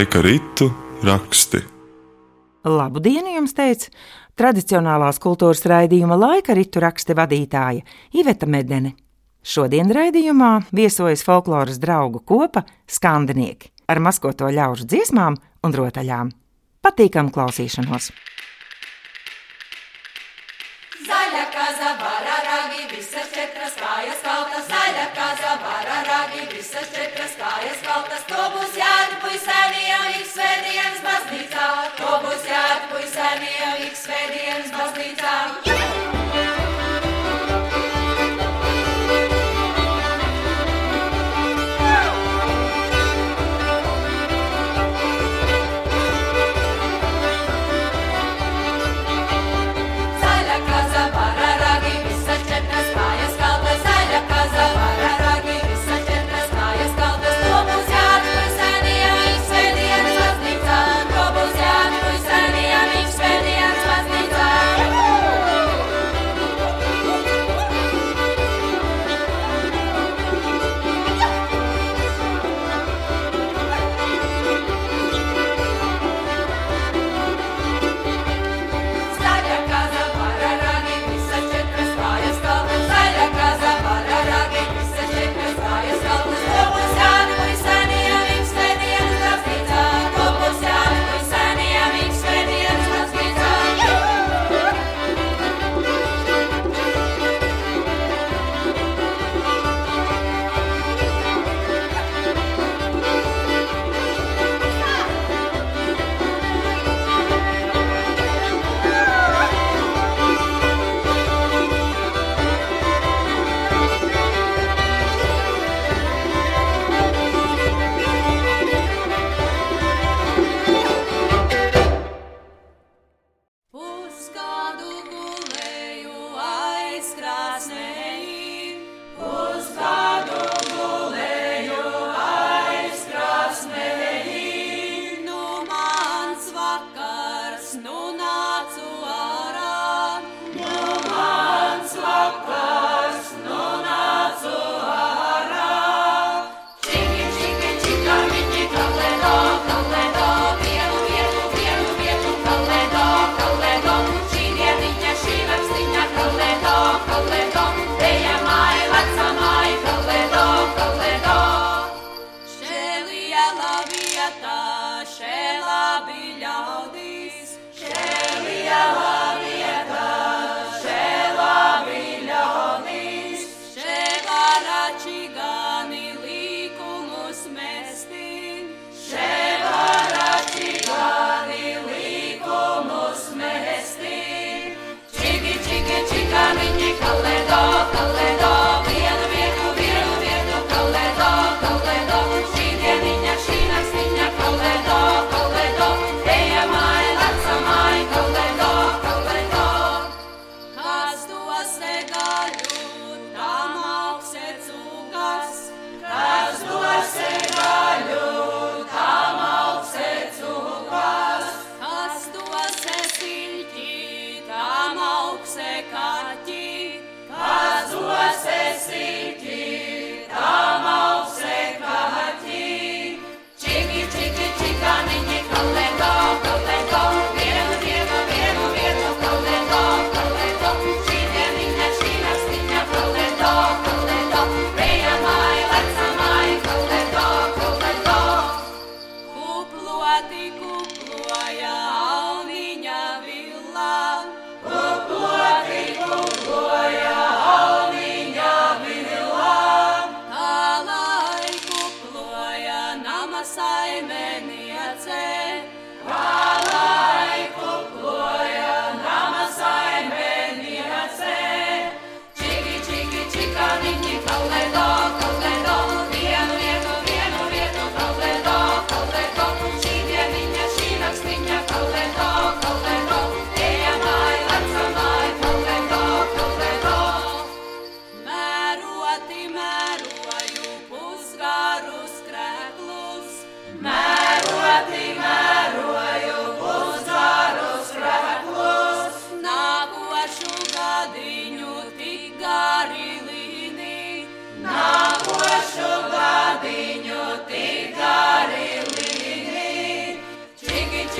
laika ritu raksti. Labdien, jums teica tradicionālās kultūras raidījuma laika ritu raksti vadītāja Iveta Medene. Šodien raidījumā viesojas folkloras draugu kopa skandinieki ar maskoto ļaužu dziesmām un rotaļām. Patīkam klausīšanos! Zaļa kaza, bara ragi, visas četras kājas kaltas, zaļa kaza, bara ragi, visas četras kājas kaltas, to būs jāatpuj seniem ik svētdienas baznīcā, to būs jāatpuj seniem ik svētdienas baznīcā. šēlā vietā, šēlā bija ļaudīs, šēlā vietā, šēlā bija ļaudīs, šēlā račigāni līkumus mestin, šēlā račigāni līkumus mestin, čigi, čigi, čigāni, kalēdo, kalēdo.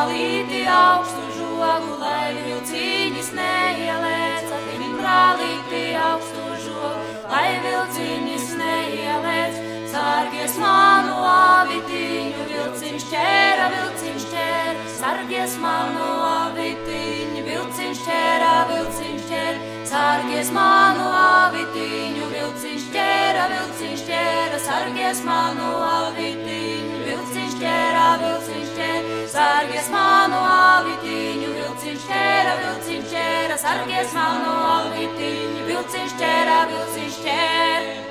pirmbrālīti augstu žogu, lai vilcīņas neielēca, pirmbrālīti augstu žogu, lai vilcīņas neielēc, sargies manu avitiņu, vilciņš ķēra, vilciņš ķēra, sargies manu avitiņu, vilciņš ķēra, vilciņš ķēra, sargies manu avitiņu, vilciņš ķēra, vilciņš ķēra, sargies manu avitiņu, vilciņš ķēra, vilciņš ķēra, sargies manu avitiņu, vilciņš ķēra, vilciņš ķēra, sargies manu avitiņu, vilciņš ķēra, vilciņš ķēra.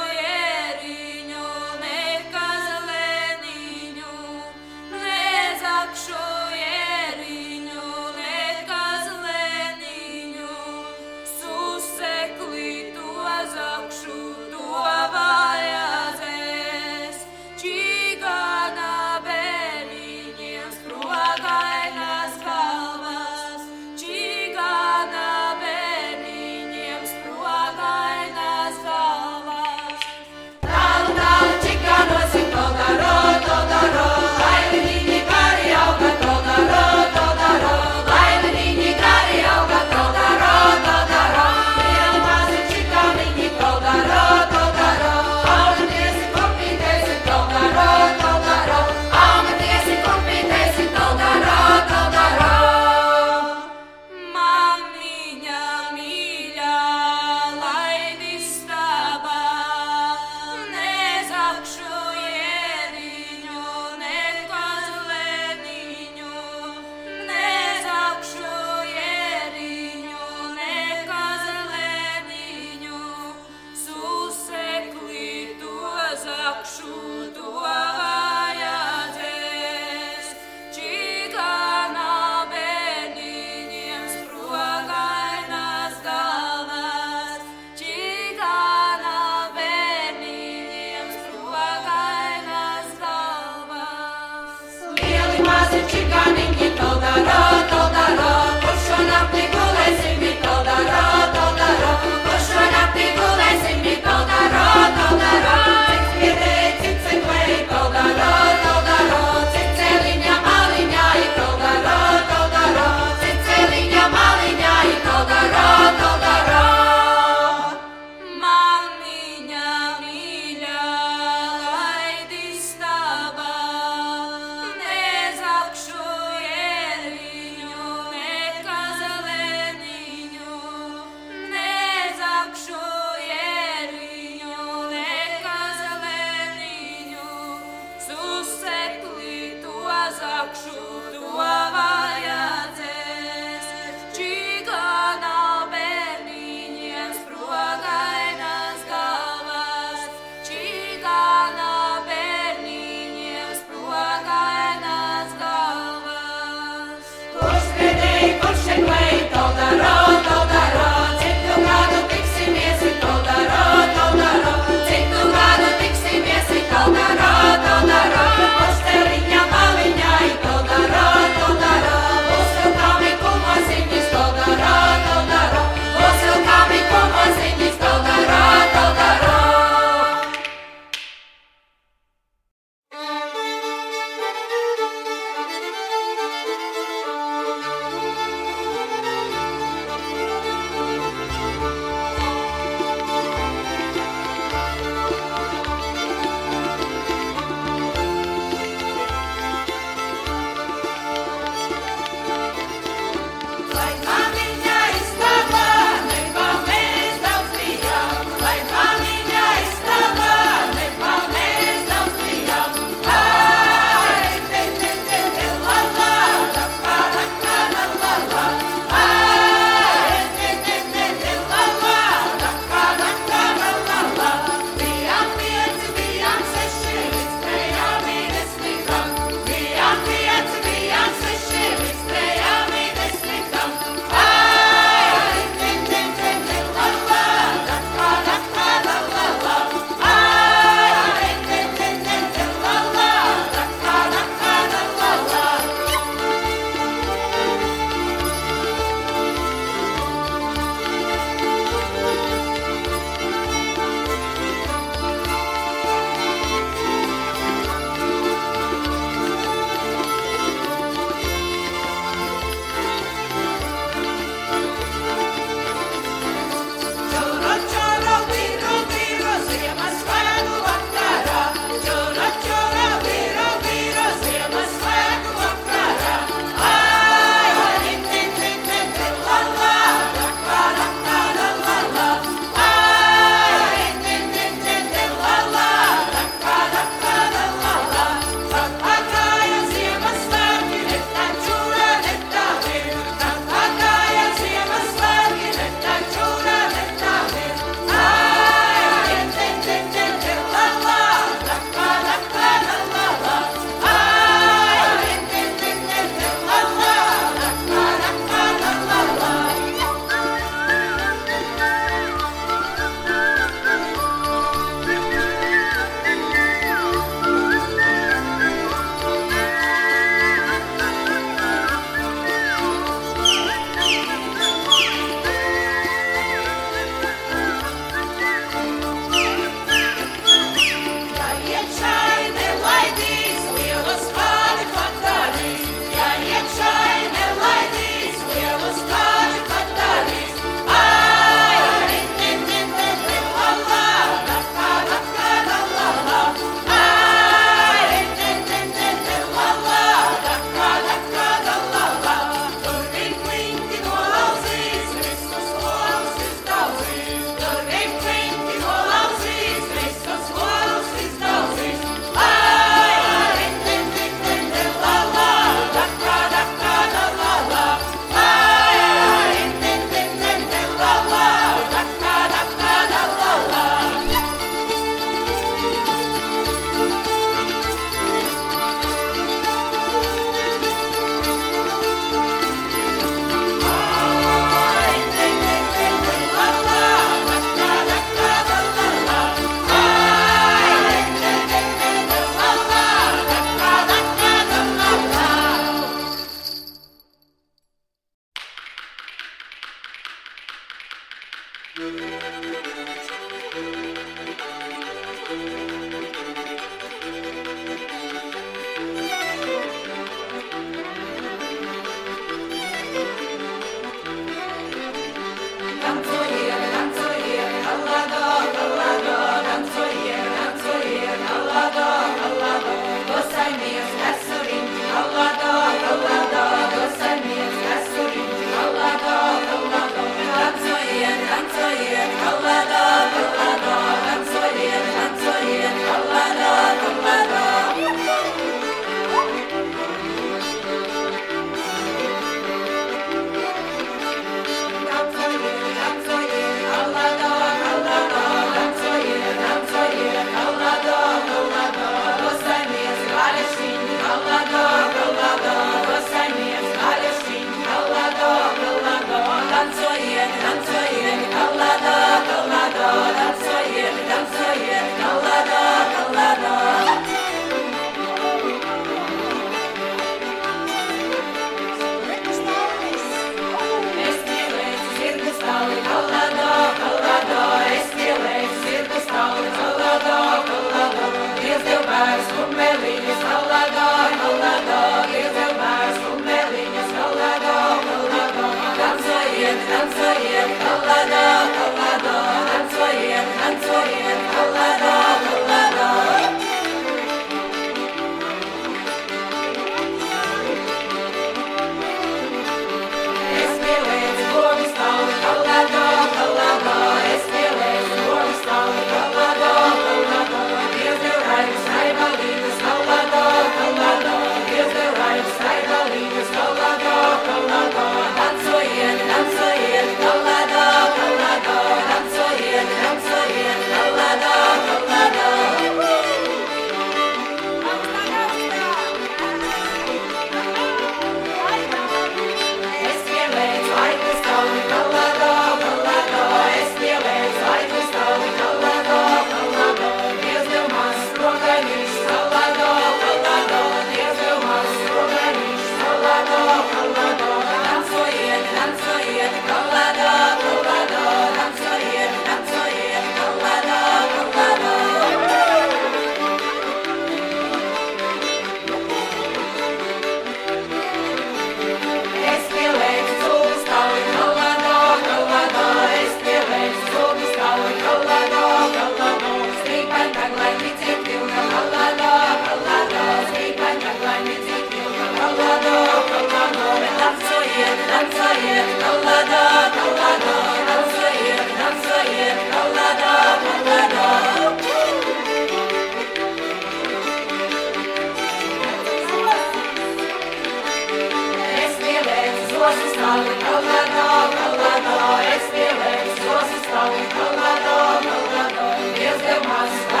Dievs tev maz stāv.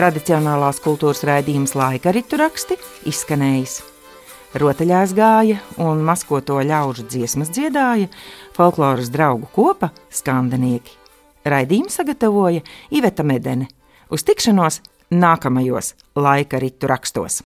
Tradicionālās kultūras raidījums laika ritu raksti izskanējis. Rotaļās gāja un maskoto ļaužu dziesmas dziedāja folkloras draugu kopa skandinieki. Raidījumu sagatavoja Iveta Medene. Uz tikšanos nākamajos laika ritu rakstos!